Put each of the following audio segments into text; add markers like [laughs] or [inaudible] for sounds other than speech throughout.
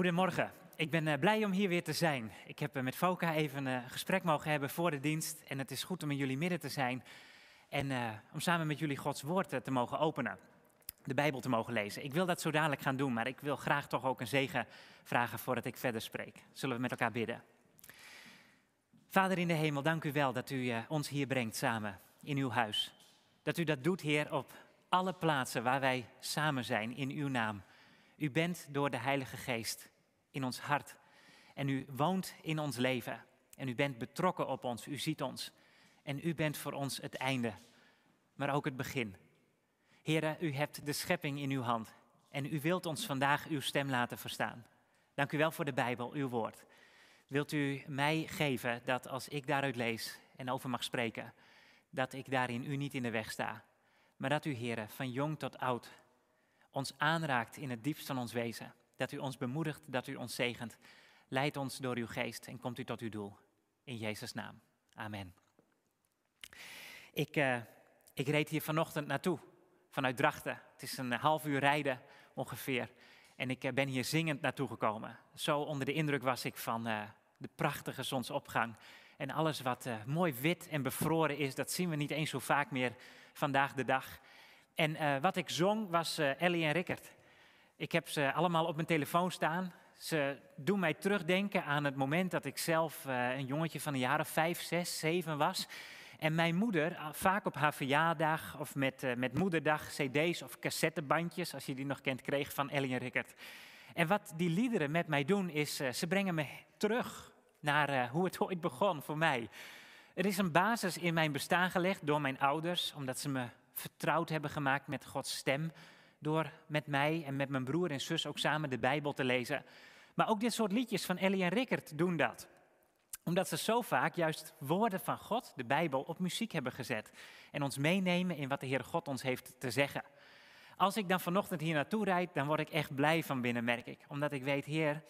Goedemorgen. Ik ben eh, blij om hier weer te zijn. Ik heb eh, met Foka even een gesprek mogen hebben voor de dienst. En het is goed om in jullie midden te zijn. En om samen met jullie Gods woord te mogen openen. De Bijbel te mogen lezen. Ik wil dat zo dadelijk gaan doen, maar ik wil graag toch ook een zegen vragen voordat ik verder spreek. Zullen we met elkaar bidden? Vader in de hemel, dank u wel dat u ons hier brengt samen in uw huis. Dat u dat doet, Heer, op alle plaatsen waar wij samen zijn in uw naam. U bent door de Heilige Geest in ons hart. En u woont in ons leven. En u bent betrokken op ons. U ziet ons. En u bent voor ons het einde, maar ook het begin. Heren, u hebt de schepping in uw hand. En u wilt ons vandaag uw stem laten verstaan. Dank u wel voor de Bijbel, uw woord. Wilt u mij geven dat als ik daaruit lees en over mag spreken, dat ik daarin u niet in de weg sta, maar dat u, heren, van jong tot oud ons aanraakt in het diepst van ons wezen. Dat u ons bemoedigt, dat u ons zegent. Leid ons door uw geest en komt u tot uw doel. In Jezus' naam. Amen. Ik, uh, ik reed hier vanochtend naartoe, vanuit Drachten. Het is een half uur rijden ongeveer. En ik uh, ben hier zingend naartoe gekomen. Zo onder de indruk was ik van uh, de prachtige zonsopgang. En alles wat mooi wit en bevroren is, dat zien we niet eens zo vaak meer vandaag de dag. En uh, wat ik zong was uh, Ellie en Rickert. Ik heb ze allemaal op mijn telefoon staan. Ze doen mij terugdenken aan het moment dat ik zelf uh, een jongetje van jaar of vijf, zes, zeven was. En mijn moeder, vaak op haar verjaardag of met, met moederdag, cd's of cassettebandjes, als je die nog kent, kreeg van Ellie en Rickert. En wat die liederen met mij doen, is ze brengen me terug naar hoe het ooit begon voor mij. Er is een basis in mijn bestaan gelegd door mijn ouders, omdat ze me vertrouwd hebben gemaakt met Gods stem. Door met mij en met mijn broer en zus ook samen de Bijbel te lezen. Maar ook dit soort liedjes van Ellie en Rickert doen dat. Omdat ze zo vaak juist woorden van God, de Bijbel, op muziek hebben gezet. En ons meenemen in wat de Heer God ons heeft te zeggen. Als ik dan vanochtend hier naartoe rijd, dan word ik echt blij van binnen, merk ik. Omdat ik weet, Heer,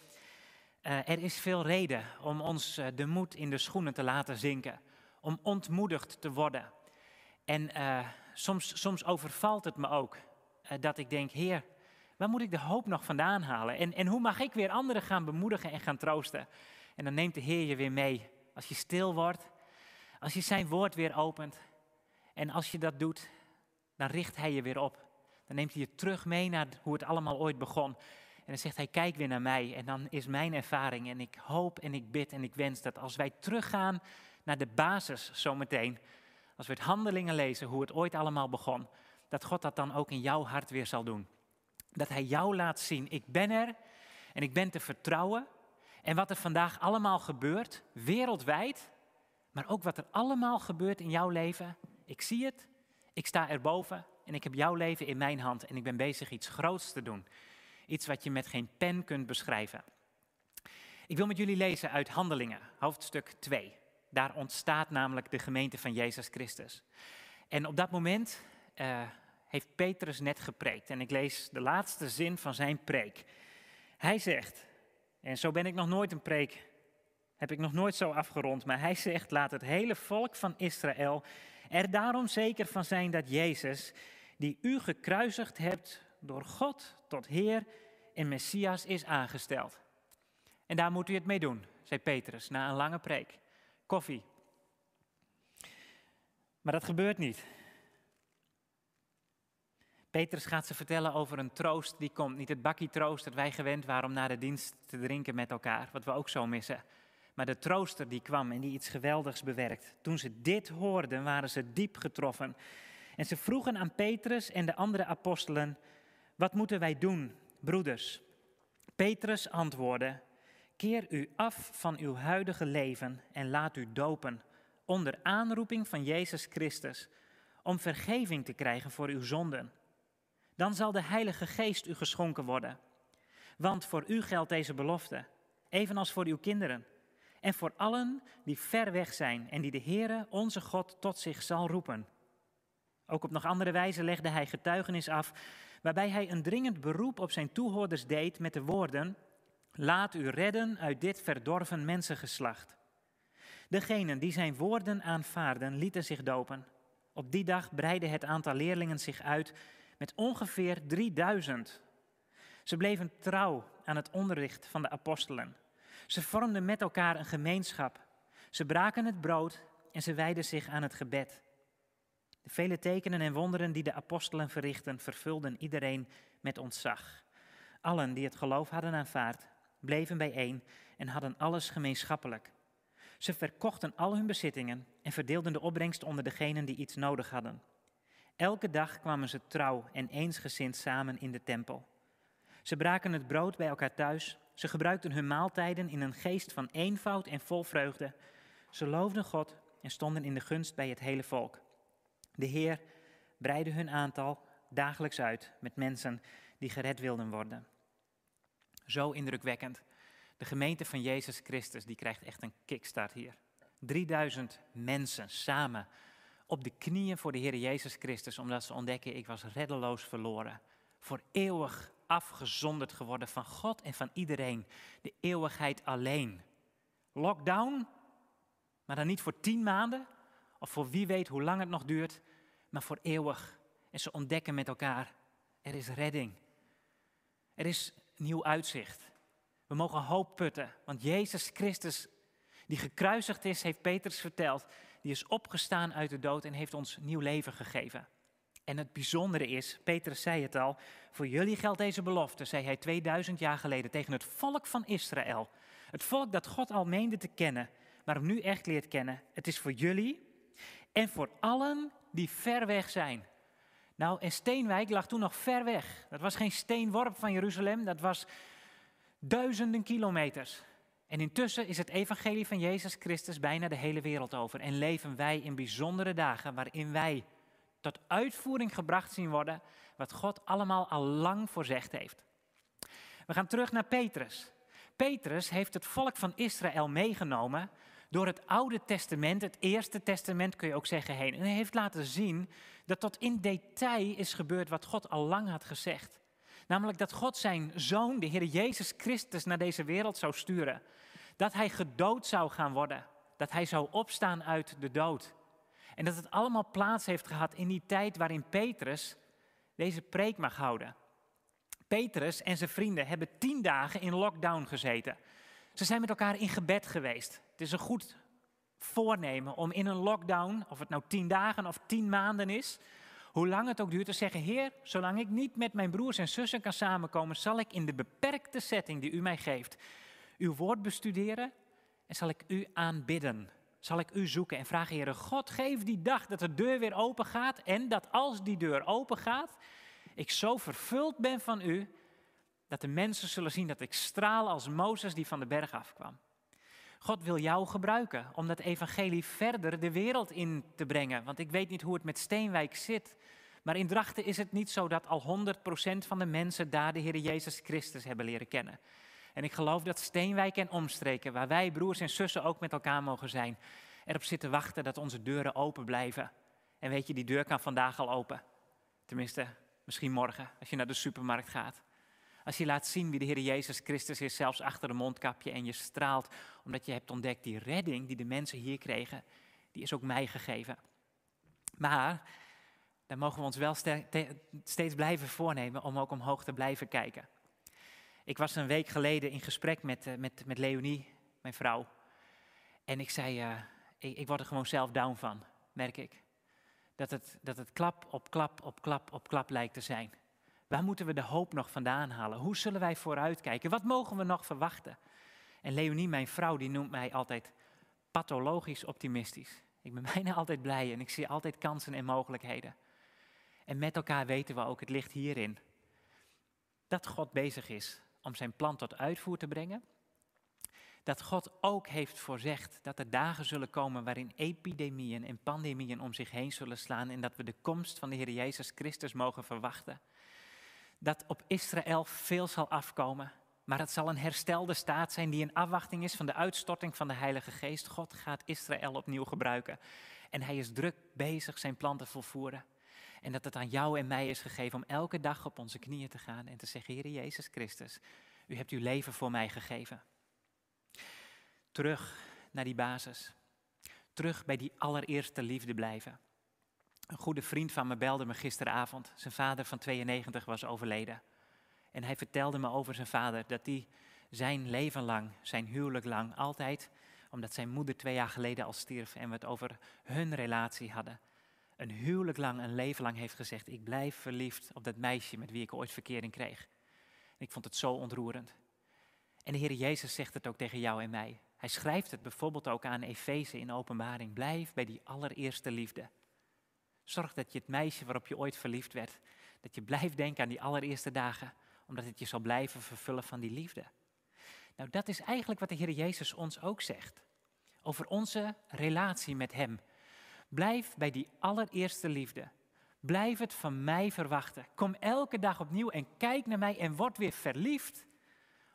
uh, er is veel reden om ons uh, de moed in de schoenen te laten zinken. Om ontmoedigd te worden. En uh, soms, soms overvalt het me ook uh, dat ik denk, Heer, waar moet ik de hoop nog vandaan halen? En, en hoe mag ik weer anderen gaan bemoedigen en gaan troosten? En dan neemt de Heer je weer mee. Als je stil wordt, als je zijn woord weer opent. En als je dat doet, dan richt hij je weer op. Dan neemt hij je terug mee naar hoe het allemaal ooit begon. En dan zegt hij, kijk weer naar mij. En dan is mijn ervaring. En ik hoop en ik bid en ik wens dat als wij teruggaan naar de basis zometeen als we het handelingen lezen, hoe het ooit allemaal begon, dat God dat dan ook in jouw hart weer zal doen. Dat Hij jou laat zien, ik ben er en ik ben te vertrouwen. En wat er vandaag allemaal gebeurt, wereldwijd, maar ook wat er allemaal gebeurt in jouw leven, ik zie het, ik sta erboven en ik heb jouw leven in mijn hand en ik ben bezig iets groots te doen. Iets wat je met geen pen kunt beschrijven. Ik wil met jullie lezen uit Handelingen, hoofdstuk 2. Daar ontstaat namelijk de gemeente van Jezus Christus. En op dat moment uh, heeft Petrus net gepreekt. En ik lees de laatste zin van zijn preek. Hij zegt, en zo ben ik nog nooit een preek, heb ik nog nooit zo afgerond, maar hij zegt, laat het hele volk van Israël er daarom zeker van zijn dat Jezus, die u gekruisigd hebt, door God tot Heer en Messias is aangesteld. En daar moet u het mee doen, zei Petrus na een lange preek koffie. Maar dat gebeurt niet. Petrus gaat ze vertellen over een troost die komt. Niet het bakkie troost dat wij gewend waren om na de dienst te drinken met elkaar, wat we ook zo missen. Maar de trooster die kwam en die iets geweldigs bewerkt. Toen ze dit hoorden, waren ze diep getroffen. En ze vroegen aan Petrus en de andere apostelen: Wat moeten wij doen, broeders? Petrus antwoordde: Keer u af van uw huidige leven en laat u dopen onder aanroeping van Jezus Christus, om vergeving te krijgen voor uw zonden. Dan zal de Heilige Geest u geschonken worden. Want voor u geldt deze belofte, evenals voor uw kinderen en voor allen die ver weg zijn en die de Heere, onze God, tot zich zal roepen. Ook op nog andere wijze legde hij getuigenis af, waarbij hij een dringend beroep op zijn toehoorders deed met de woorden: Laat u redden uit dit verdorven mensengeslacht. Degenen die zijn woorden aanvaarden, lieten zich dopen. Op die dag breidde het aantal leerlingen zich uit met ongeveer 3000. Ze bleven trouw aan het onderricht van de apostelen. Ze vormden met elkaar een gemeenschap. Ze braken het brood en ze wijden zich aan het gebed. De vele tekenen en wonderen die de apostelen verrichten, vervulden iedereen met ontzag. Allen die het geloof hadden aanvaard, bleven bijeen en hadden alles gemeenschappelijk. Ze verkochten al hun bezittingen en verdeelden de opbrengst onder degenen die iets nodig hadden. Elke dag kwamen ze trouw en eensgezind samen in de tempel. Ze braken het brood bij elkaar thuis. Ze gebruikten hun maaltijden in een geest van eenvoud en vol vreugde. Ze loofden God en stonden in de gunst bij het hele volk. De Heer breidde hun aantal dagelijks uit met mensen die gered wilden worden. Zo indrukwekkend. De gemeente van Jezus Christus die krijgt echt een kickstart hier. 3000 mensen samen op de knieën voor de Heer Jezus Christus, omdat ze ontdekken, ik was reddeloos verloren. Voor eeuwig afgezonderd geworden van God en van iedereen. De eeuwigheid alleen. Lockdown, maar dan niet voor tien maanden, of voor wie weet hoe lang het nog duurt, maar voor eeuwig. En ze ontdekken met elkaar, er is redding. Er is nieuw uitzicht. We mogen hoop putten, want Jezus Christus, die gekruisigd is, heeft Petrus verteld, die is opgestaan uit de dood en heeft ons nieuw leven gegeven. En het bijzondere is, Petrus zei het al, voor jullie geldt deze belofte, zei hij 2000 jaar geleden tegen het volk van Israël. Het volk dat God al meende te kennen, maar hem nu echt leert kennen. Het is voor jullie en voor allen die ver weg zijn. Nou, en Steenwijk lag toen nog ver weg. Dat was geen steenworp van Jeruzalem, dat was duizenden kilometers. En intussen is het evangelie van Jezus Christus bijna de hele wereld over. En leven wij in bijzondere dagen waarin wij tot uitvoering gebracht zien worden wat God allemaal al lang voorzegd heeft. We gaan terug naar Petrus. Petrus heeft het volk van Israël meegenomen door het Oude Testament, het Eerste Testament kun je ook zeggen, heen. En hij heeft laten zien dat tot in detail is gebeurd wat God al lang had gezegd. Namelijk dat God zijn zoon, de Heer Jezus Christus, naar deze wereld zou sturen. Dat hij gedood zou gaan worden. Dat hij zou opstaan uit de dood. En dat het allemaal plaats heeft gehad in die tijd waarin Petrus deze preek mag houden. Petrus en zijn vrienden hebben tien dagen in lockdown gezeten. Ze zijn met elkaar in gebed geweest. Het is een goed voornemen om in een lockdown, of het nou tien dagen of tien maanden is, hoe lang het ook duurt, te zeggen: Heer, zolang ik niet met mijn broers en zussen kan samenkomen, zal ik in de beperkte setting die u mij geeft, uw woord bestuderen en zal ik u aanbidden. Zal ik u zoeken en vragen, Heer God, geef die dag dat de deur weer open gaat en dat als die deur open gaat, ik zo vervuld ben van u, dat de mensen zullen zien dat ik straal als Mozes die van de berg afkwam. God wil jou gebruiken om dat evangelie verder de wereld in te brengen. Want ik weet niet hoe het met Steenwijk zit. Maar in Drachten is het niet zo dat al 100% van de mensen daar de Heer Jezus Christus hebben leren kennen. En ik geloof dat Steenwijk en omstreken, waar wij broers en zussen ook met elkaar mogen zijn, erop zitten wachten dat onze deuren open blijven. En weet je, die deur kan vandaag al open. Tenminste, misschien morgen, als je naar de supermarkt gaat. Als je laat zien wie de Heer Jezus Christus is, zelfs achter een mondkapje, en je straalt omdat je hebt ontdekt, die redding die de mensen hier kregen, die is ook mij gegeven. Maar dan mogen we ons wel steeds blijven voornemen om ook omhoog te blijven kijken. Ik was een week geleden in gesprek met, uh, met, met Leonie, mijn vrouw. En ik zei, uh, ik, ik, word er gewoon zelf down van, merk ik. Dat het, dat het klap op klap op klap op klap lijkt te zijn. Waar moeten we de hoop nog vandaan halen? Hoe zullen wij vooruitkijken? Wat mogen we nog verwachten? En Leonie, mijn vrouw, die noemt mij altijd pathologisch optimistisch. Ik ben [laughs] bijna altijd blij en ik zie altijd kansen en mogelijkheden. En met elkaar weten we ook, het ligt hierin. Dat God bezig is om zijn plan tot uitvoer te brengen. Dat God ook heeft voorzegd dat er dagen zullen komen waarin epidemieën en pandemieën om zich heen zullen slaan en dat we de komst van de Heer Jezus Christus mogen verwachten. Dat op Israël veel zal afkomen, maar het zal een herstelde staat zijn die in afwachting is van de uitstorting van de Heilige Geest. God gaat Israël opnieuw gebruiken en hij is druk bezig zijn plan te volvoeren. En dat het aan jou en mij is gegeven om elke dag op onze knieën te gaan en te zeggen, Heer Jezus Christus, u hebt uw leven voor mij gegeven. Terug naar die basis. Terug bij die allereerste liefde blijven. Een goede vriend van me belde me gisteravond. Zijn vader van 92 was overleden. En hij vertelde me over zijn vader dat hij zijn leven lang, zijn huwelijk lang, altijd, omdat zijn moeder twee jaar geleden al stierf en we het over hun relatie hadden, een huwelijk lang, een leven lang heeft gezegd: Ik blijf verliefd op dat meisje met wie ik ooit verkering kreeg. ik vond het zo ontroerend. En de Heer Jezus zegt het ook tegen jou en mij. Hij schrijft het bijvoorbeeld ook aan Efeze in openbaring. Blijf bij die allereerste liefde. Zorg dat je het meisje waarop je ooit verliefd werd, dat je blijft denken aan die allereerste dagen, omdat het je zal blijven vervullen van die liefde. Nou, dat is eigenlijk wat de Heer Jezus ons ook zegt. Over onze relatie met Hem. Blijf bij die allereerste liefde. Blijf het van mij verwachten. Kom elke dag opnieuw en kijk naar mij en word weer verliefd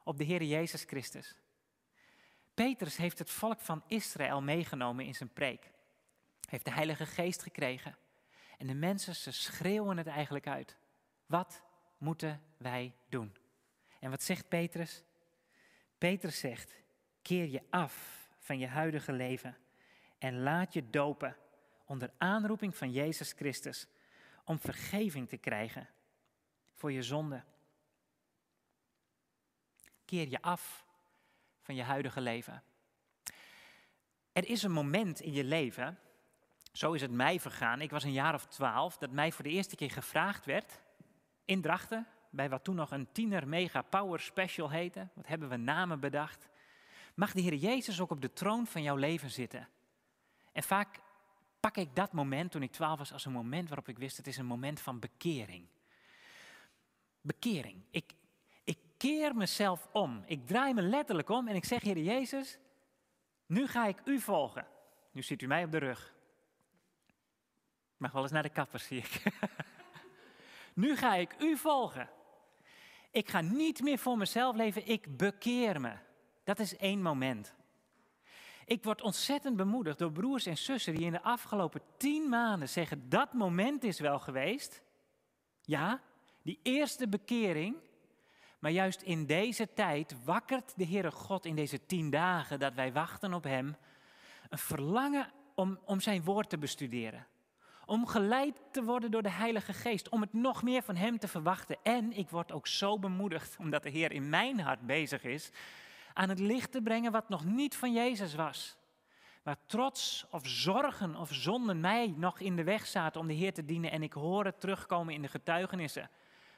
op de Heer Jezus Christus. Petrus heeft het volk van Israël meegenomen in zijn preek. Heeft de Heilige Geest gekregen. En de mensen, ze schreeuwen het eigenlijk uit. Wat moeten wij doen? En wat zegt Petrus? Petrus zegt, keer je af van je huidige leven en laat je dopen onder aanroeping van Jezus Christus om vergeving te krijgen voor je zonde. Keer je af van je huidige leven. Er is een moment in je leven, zo is het mij vergaan, ik was een jaar of twaalf, dat mij voor de eerste keer gevraagd werd in Drachten, bij wat toen nog een tiener mega power special heette. Wat hebben we namen bedacht? Mag de Heer Jezus ook op de troon van jouw leven zitten? En vaak pak ik dat moment toen ik twaalf was als een moment waarop ik wist het is een moment van bekering. Bekering. Ik, ik keer mezelf om. Ik draai me letterlijk om en ik zeg, Heer Jezus, nu ga ik u volgen. Nu ziet u mij op de rug. Mag wel eens naar de kapper, zie ik. [laughs] nu ga ik u volgen. Ik ga niet meer voor mezelf leven, ik bekeer me. Dat is één moment. Ik word ontzettend bemoedigd door broers en zussen die in de afgelopen tien maanden zeggen: dat moment is wel geweest. Ja, die eerste bekering. Maar juist in deze tijd wakkert de Heere God in deze tien dagen dat wij wachten op Hem een verlangen om, om Zijn woord te bestuderen. Om geleid te worden door de Heilige Geest. Om het nog meer van Hem te verwachten. En ik word ook zo bemoedigd omdat de Heer in mijn hart bezig is. Aan het licht te brengen wat nog niet van Jezus was. Waar trots of zorgen of zonden mij nog in de weg zaten om de Heer te dienen. En ik hoor het terugkomen in de getuigenissen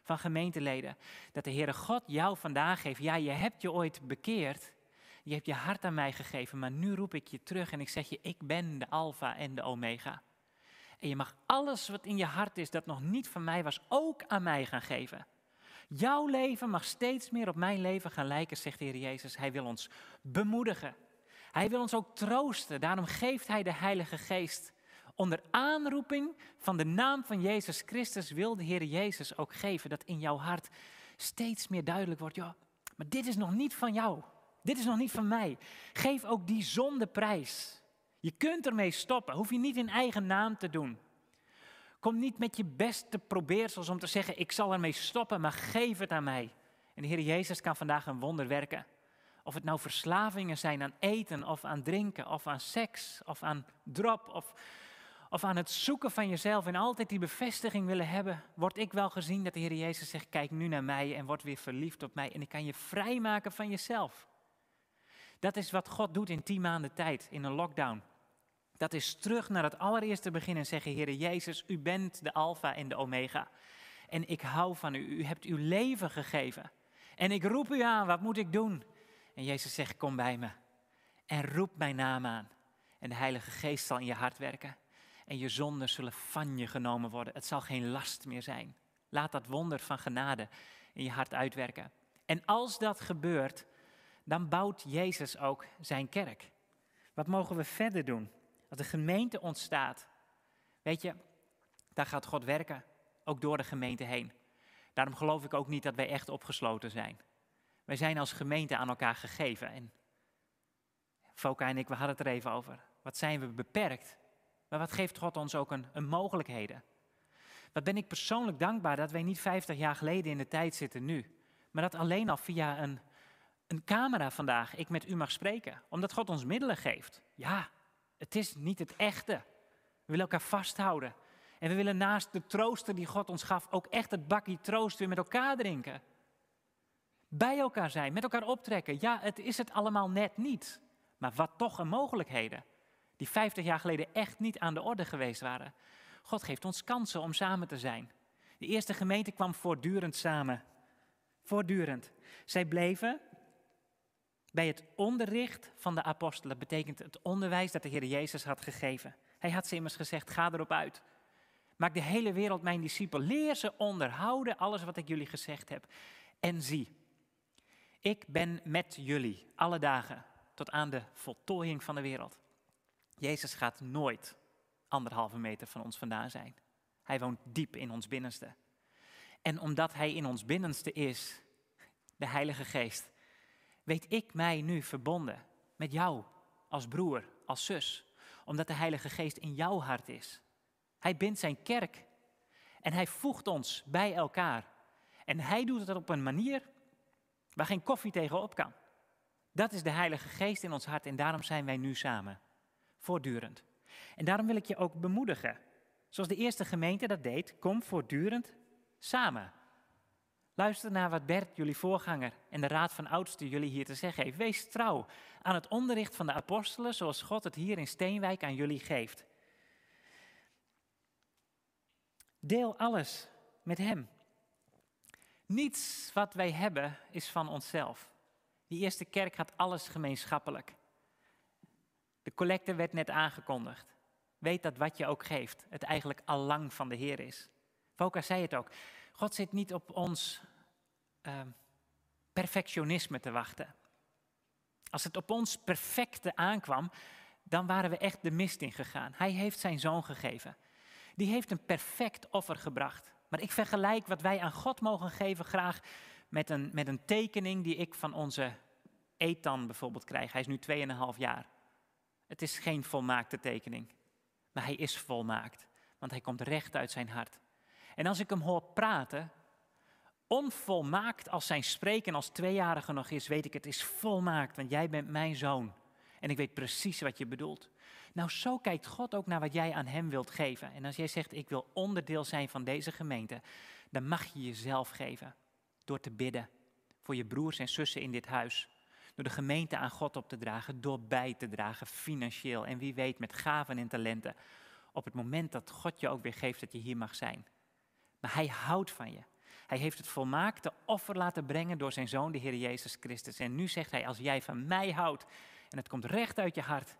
van gemeenteleden. Dat de Heere God jou vandaag geeft. Ja, je hebt je ooit bekeerd. Je hebt je hart aan mij gegeven. Maar nu roep ik je terug en ik zeg je, ik ben de Alpha en de Omega. En je mag alles wat in je hart is dat nog niet van mij was, ook aan mij gaan geven. Jouw leven mag steeds meer op mijn leven gaan lijken, zegt de Heer Jezus. Hij wil ons bemoedigen. Hij wil ons ook troosten. Daarom geeft Hij de Heilige Geest. Onder aanroeping van de naam van Jezus Christus wil de Heer Jezus ook geven dat in jouw hart steeds meer duidelijk wordt. Ja, maar dit is nog niet van jou. Dit is nog niet van mij. Geef ook die zonde prijs. Je kunt ermee stoppen, hoef je niet in eigen naam te doen. Kom niet met je beste probeersels om te zeggen, ik zal ermee stoppen, maar geef het aan mij. En de Heer Jezus kan vandaag een wonder werken. Of het nou verslavingen zijn aan eten of aan drinken of aan seks of aan drop of, of aan het zoeken van jezelf en altijd die bevestiging willen hebben, word ik wel gezien dat de Heer Jezus zegt, kijk nu naar mij en word weer verliefd op mij en ik kan je vrijmaken van jezelf. Dat is wat God doet in tien maanden tijd, in een lockdown. Dat is terug naar het allereerste begin en zeggen, Heer Jezus, u bent de Alpha en de Omega. En ik hou van u, u hebt uw leven gegeven. En ik roep u aan, wat moet ik doen? En Jezus zegt, kom bij me. En roep mijn naam aan. En de Heilige Geest zal in je hart werken. En je zonden zullen van je genomen worden. Het zal geen last meer zijn. Laat dat wonder van genade in je hart uitwerken. En als dat gebeurt, dan bouwt Jezus ook zijn kerk. Wat mogen we verder doen? Dat de gemeente ontstaat. Weet je, daar gaat God werken, ook door de gemeente heen. Daarom geloof ik ook niet dat wij echt opgesloten zijn. Wij zijn als gemeente aan elkaar gegeven. En Foka en ik, we hadden het er even over. Wat zijn we beperkt? Maar wat geeft God ons ook een, een mogelijkheden? Wat ben ik persoonlijk dankbaar dat wij niet 50 jaar geleden in de tijd zitten nu. Maar dat alleen al via een een camera vandaag ik met u mag spreken. Omdat God ons middelen geeft. Ja, het is niet het echte. We willen elkaar vasthouden. En we willen naast de trooster die God ons gaf ook echt het bakje troost weer met elkaar drinken. Bij elkaar zijn, met elkaar optrekken. Ja, het is het allemaal net niet. Maar wat toch een mogelijkheden. Die 50 jaar geleden echt niet aan de orde geweest waren. God geeft ons kansen om samen te zijn. De eerste gemeente kwam voortdurend samen. Voortdurend. Zij bleven bij het onderricht van de apostelen. Betekent het onderwijs dat de Heer Jezus had gegeven. Hij had ze immers gezegd, ga erop uit. Maak de hele wereld mijn discipel. Leer ze onderhouden alles wat ik jullie gezegd heb. En zie, ik ben met jullie alle dagen tot aan de voltooiing van de wereld. Jezus gaat nooit anderhalve meter van ons vandaan zijn. Hij woont diep in ons binnenste. En omdat Hij in ons binnenste is, de Heilige Geest, weet ik mij nu verbonden met jou als broer, als zus, omdat de Heilige Geest in jouw hart is. Hij bindt zijn kerk en hij voegt ons bij elkaar. En hij doet het op een manier waar geen koffie tegenop kan. Dat is de Heilige Geest in ons hart en daarom zijn wij nu samen, voortdurend. En daarom wil ik je ook bemoedigen, zoals de eerste gemeente dat deed, kom voortdurend samen. Luister naar wat Bert, jullie voorganger, en de Raad van Oudsten jullie hier te zeggen heeft. Wees trouw aan het onderricht van de apostelen, zoals God het hier in Steenwijk aan jullie geeft. Deel alles met Hem. Niets wat wij hebben is van onszelf. Die eerste kerk had alles gemeenschappelijk. De collecte werd net aangekondigd. Weet dat wat je ook geeft, het eigenlijk al lang van de Heer is. Voka zei het ook. God zit niet op ons uh, perfectionisme te wachten. Als het op ons perfecte aankwam, dan waren we echt de mist in gegaan. Hij heeft zijn zoon gegeven. Die heeft een perfect offer gebracht. Maar ik vergelijk wat wij aan God mogen geven graag met een, met een tekening die ik van onze Ethan bijvoorbeeld krijg. Hij is nu 2,5 jaar. Het is geen volmaakte tekening, maar hij is volmaakt, want hij komt recht uit zijn hart. En als ik hem hoor praten, onvolmaakt als zijn spreken als tweejarige nog is, weet ik het is volmaakt, want jij bent mijn zoon. En ik weet precies wat je bedoelt. Nou, zo kijkt God ook naar wat jij aan Hem wilt geven. En als jij zegt, ik wil onderdeel zijn van deze gemeente, dan mag je jezelf geven. Door te bidden voor je broers en zussen in dit huis. Door de gemeente aan God op te dragen, door bij te dragen, financieel. En wie weet met gaven en talenten. Op het moment dat God je ook weer geeft dat je hier mag zijn. Maar Hij houdt van je. Hij heeft het volmaakte offer laten brengen door zijn zoon, de Heer Jezus Christus. En nu zegt hij, als jij van mij houdt en het komt recht uit je hart,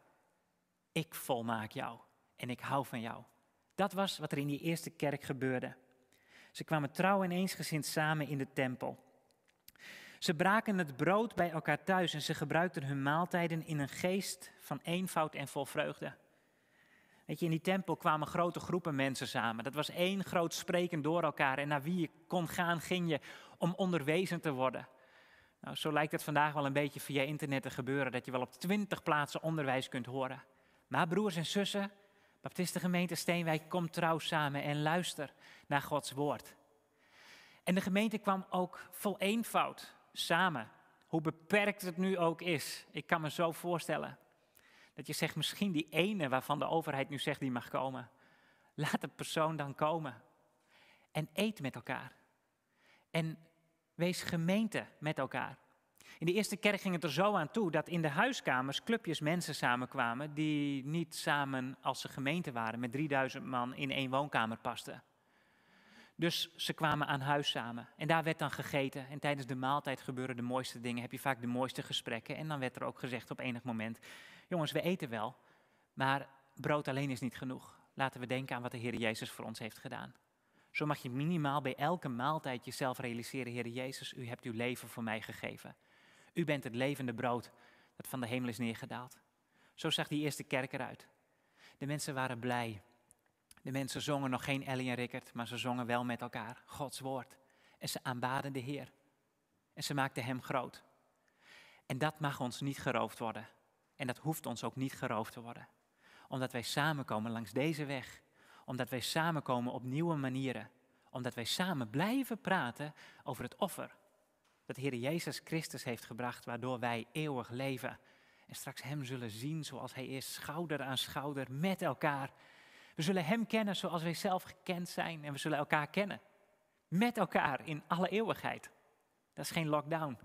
ik volmaak jou en ik hou van jou. Dat was wat er in die eerste kerk gebeurde. Ze kwamen trouw en eensgezind samen in de tempel. Ze braken het brood bij elkaar thuis en ze gebruikten hun maaltijden in een geest van eenvoud en vol vreugde. Weet je, in die tempel kwamen grote groepen mensen samen. Dat was één groot spreken door elkaar. En naar wie je kon gaan, ging je om onderwezen te worden. Nou, zo lijkt het vandaag wel een beetje via internet te gebeuren, dat je wel op twintig plaatsen onderwijs kunt horen. Maar broers en zussen, Baptistengemeente Steenwijk, kom trouw samen en luister naar Gods woord. En de gemeente kwam ook vol eenvoud samen. Hoe beperkt het nu ook is. Ik kan me zo voorstellen. Dat je zegt, misschien die ene waarvan de overheid nu zegt die mag komen. Laat de persoon dan komen. En eet met elkaar. En wees gemeente met elkaar. In de eerste kerk ging het er zo aan toe dat in de huiskamers clubjes mensen samenkwamen die niet samen als ze gemeente waren met 3000 man in één woonkamer pasten. Dus ze kwamen aan huis samen en daar werd dan gegeten en tijdens de maaltijd gebeuren de mooiste dingen, heb je vaak de mooiste gesprekken en dan werd er ook gezegd op enig moment, jongens we eten wel, maar brood alleen is niet genoeg. Laten we denken aan wat de Heer Jezus voor ons heeft gedaan. Zo mag je minimaal bij elke maaltijd jezelf realiseren, Heer Jezus, u hebt uw leven voor mij gegeven. U bent het levende brood dat van de hemel is neergedaald. Zo zag die eerste kerk eruit. De mensen waren blij. De mensen zongen nog geen Ellie en Rickert, maar ze zongen wel met elkaar Gods woord. En ze aanbaden de Heer. En ze maakten Hem groot. En dat mag ons niet geroofd worden. En dat hoeft ons ook niet geroofd te worden. Omdat wij samenkomen langs deze weg. Omdat wij samenkomen op nieuwe manieren. Omdat wij samen blijven praten over het offer dat Heer Jezus Christus heeft gebracht, waardoor wij eeuwig leven. En straks Hem zullen zien zoals Hij is, schouder aan schouder, met elkaar. We zullen Hem kennen zoals wij zelf gekend zijn en we zullen elkaar kennen. Met elkaar in alle eeuwigheid. Dat is geen lockdown.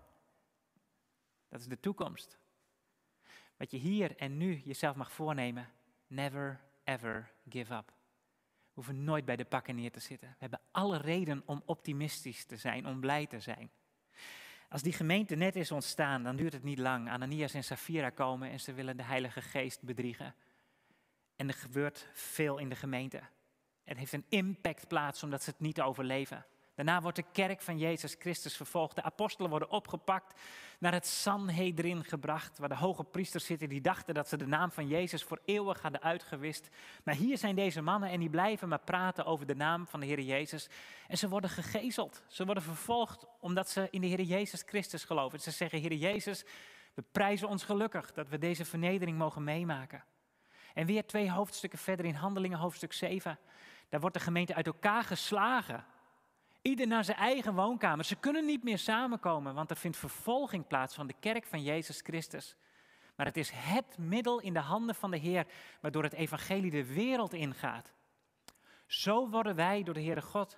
Dat is de toekomst. Wat je hier en nu jezelf mag voornemen, never ever give up. We hoeven nooit bij de pakken neer te zitten. We hebben alle reden om optimistisch te zijn, om blij te zijn. Als die gemeente net is ontstaan, dan duurt het niet lang. Ananias en Safira komen en ze willen de Heilige Geest bedriegen. En er gebeurt veel in de gemeente. Het heeft een impact plaats omdat ze het niet overleven. Daarna wordt de kerk van Jezus Christus vervolgd. De apostelen worden opgepakt, naar het Sanhedrin gebracht, waar de hoge priesters zitten die dachten dat ze de naam van Jezus voor eeuwig hadden uitgewist. Maar hier zijn deze mannen en die blijven maar praten over de naam van de Heer Jezus. En ze worden gegezeld, ze worden vervolgd omdat ze in de Heer Jezus Christus geloven. Ze zeggen, Heer Jezus, we prijzen ons gelukkig dat we deze vernedering mogen meemaken. En weer twee hoofdstukken verder in Handelingen, hoofdstuk 7. Daar wordt de gemeente uit elkaar geslagen Ieder naar zijn eigen woonkamer. Ze kunnen niet meer samenkomen, want er vindt vervolging plaats van de kerk van Jezus Christus. Maar het is het middel in de handen van de Heer waardoor het evangelie de wereld ingaat. Zo worden wij door de Heere God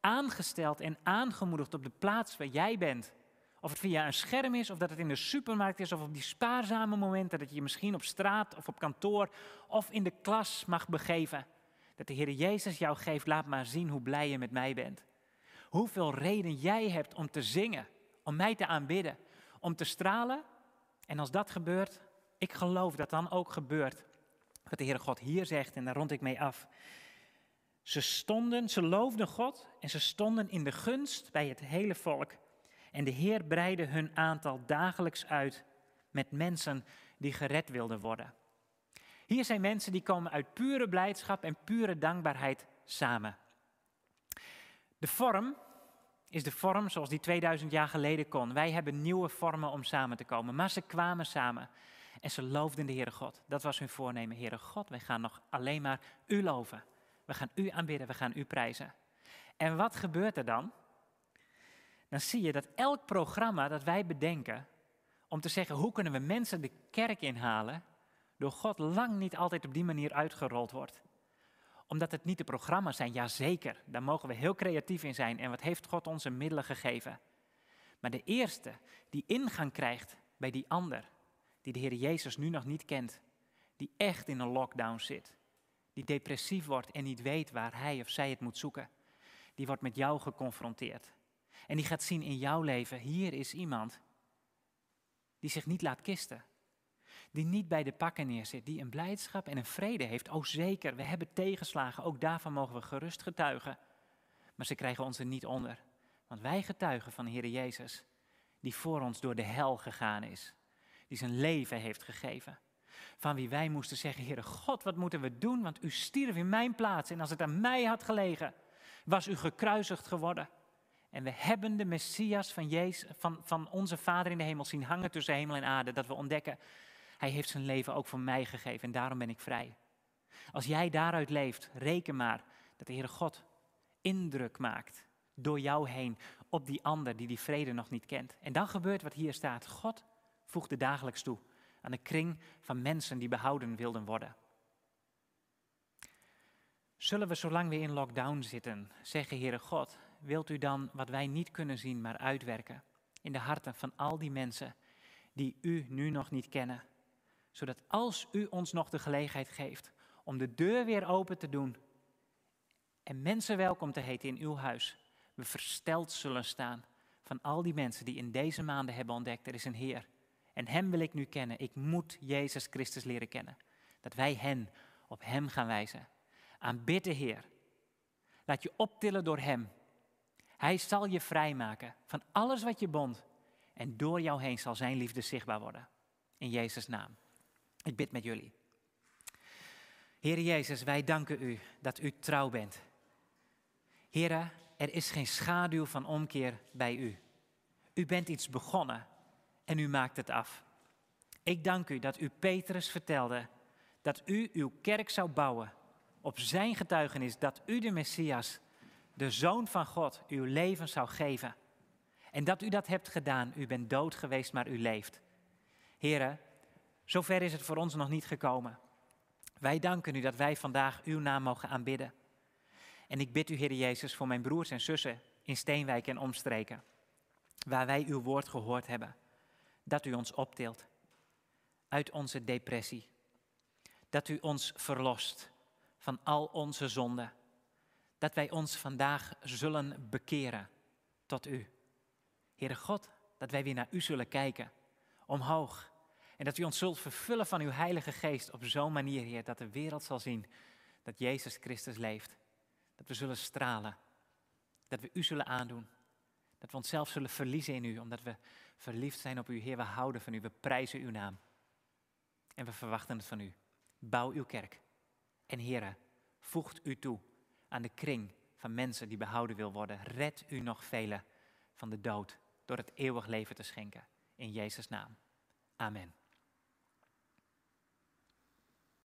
aangesteld en aangemoedigd op de plaats waar jij bent. Of het via een scherm is, of dat het in de supermarkt is, of op die spaarzame momenten dat je je misschien op straat of op kantoor of in de klas mag begeven. Dat de Heer Jezus jou geeft, laat maar zien hoe blij je met mij bent hoeveel reden jij hebt om te zingen, om mij te aanbidden, om te stralen. En als dat gebeurt, ik geloof dat dan ook gebeurt wat de Heere God hier zegt en daar rond ik mee af. Ze stonden, ze loofden God en ze stonden in de gunst bij het hele volk. En de Heer breidde hun aantal dagelijks uit met mensen die gered wilden worden. Hier zijn mensen die komen uit pure blijdschap en pure dankbaarheid samen. De vorm is de vorm zoals die 2000 jaar geleden kon. Wij hebben nieuwe vormen om samen te komen. Maar ze kwamen samen en ze loofden de Heere God. Dat was hun voornemen. Heere God, wij gaan nog alleen maar U loven. We gaan U aanbidden, we gaan U prijzen. En wat gebeurt er dan? Dan zie je dat elk programma dat wij bedenken om te zeggen hoe kunnen we mensen de kerk inhalen, door God lang niet altijd op die manier uitgerold wordt omdat het niet de programma's zijn, ja zeker, daar mogen we heel creatief in zijn. En wat heeft God onze middelen gegeven? Maar de eerste die ingang krijgt bij die ander, die de Heer Jezus nu nog niet kent, die echt in een lockdown zit, die depressief wordt en niet weet waar hij of zij het moet zoeken, die wordt met jou geconfronteerd. En die gaat zien in jouw leven, hier is iemand die zich niet laat kisten, die niet bij de pakken neerzit, die een blijdschap en een vrede heeft. Oh zeker, we hebben tegenslagen, ook daarvan mogen we gerust getuigen. Maar ze krijgen ons er niet onder. Want wij getuigen van de Heer Jezus, die voor ons door de hel gegaan is. Die zijn leven heeft gegeven. Van wie wij moesten zeggen, Heere God, wat moeten we doen? Want u stierf in mijn plaats en als het aan mij had gelegen, was u gekruisigd geworden. En we hebben de Messias van, Jezus, van, van onze Vader in de hemel zien hangen tussen hemel en aarde. Dat we ontdekken, hij heeft zijn leven ook voor mij gegeven en daarom ben ik vrij. Als jij daaruit leeft, reken maar dat de Heere God indruk maakt door jou heen op die ander die die vrede nog niet kent. En dan gebeurt wat hier staat. God voegde dagelijks toe aan de kring van mensen die behouden wilden worden. Zullen we zolang we in lockdown zitten zeggen, Heere God, wilt u dan wat wij niet kunnen zien, maar uitwerken in de harten van al die mensen die u nu nog niet kennen? Zodat als u ons nog de gelegenheid geeft om de deur weer open te doen en mensen welkom te heten in uw huis, we versteld zullen staan van al die mensen die in deze maanden hebben ontdekt, er is een Heer. En Hem wil ik nu kennen. Ik moet Jezus Christus leren kennen. Dat wij hen op Hem gaan wijzen. Aanbid de Heer. Laat je optillen door Hem. Hij zal je vrijmaken van alles wat je bond. En door jou heen zal Zijn liefde zichtbaar worden. In Jezus' naam. Ik bid met jullie. Heer Jezus, wij danken u dat u trouw bent. Heer, er is geen schaduw van omkeer bij u. U bent iets begonnen en u maakt het af. Ik dank u dat u Petrus vertelde dat u uw kerk zou bouwen op zijn getuigenis dat u de Messias, de Zoon van God, uw leven zou geven. En dat u dat hebt gedaan. U bent dood geweest, maar u leeft. Heren, Zover is het voor ons nog niet gekomen. Wij danken u dat wij vandaag uw naam mogen aanbidden. En ik bid u, Heer Jezus, voor mijn broers en zussen in Steenwijk en omstreken. waar wij uw woord gehoord hebben, dat u ons optilt uit onze depressie, dat u ons verlost van al onze zonden, dat wij ons vandaag zullen bekeren tot u. Heere God, dat wij weer naar u zullen kijken, omhoog. En dat u ons zult vervullen van uw Heilige Geest op zo'n manier, Heer, dat de wereld zal zien dat Jezus Christus leeft. Dat we zullen stralen, dat we u zullen aandoen. Dat we onszelf zullen verliezen in u, omdat we verliefd zijn op u. Heer, we houden van u, we prijzen uw naam. En we verwachten het van u. Bouw uw kerk. En Heer, voegt u toe aan de kring van mensen die behouden wil worden. Red u nog velen van de dood door het eeuwig leven te schenken. In Jezus' naam. Amen.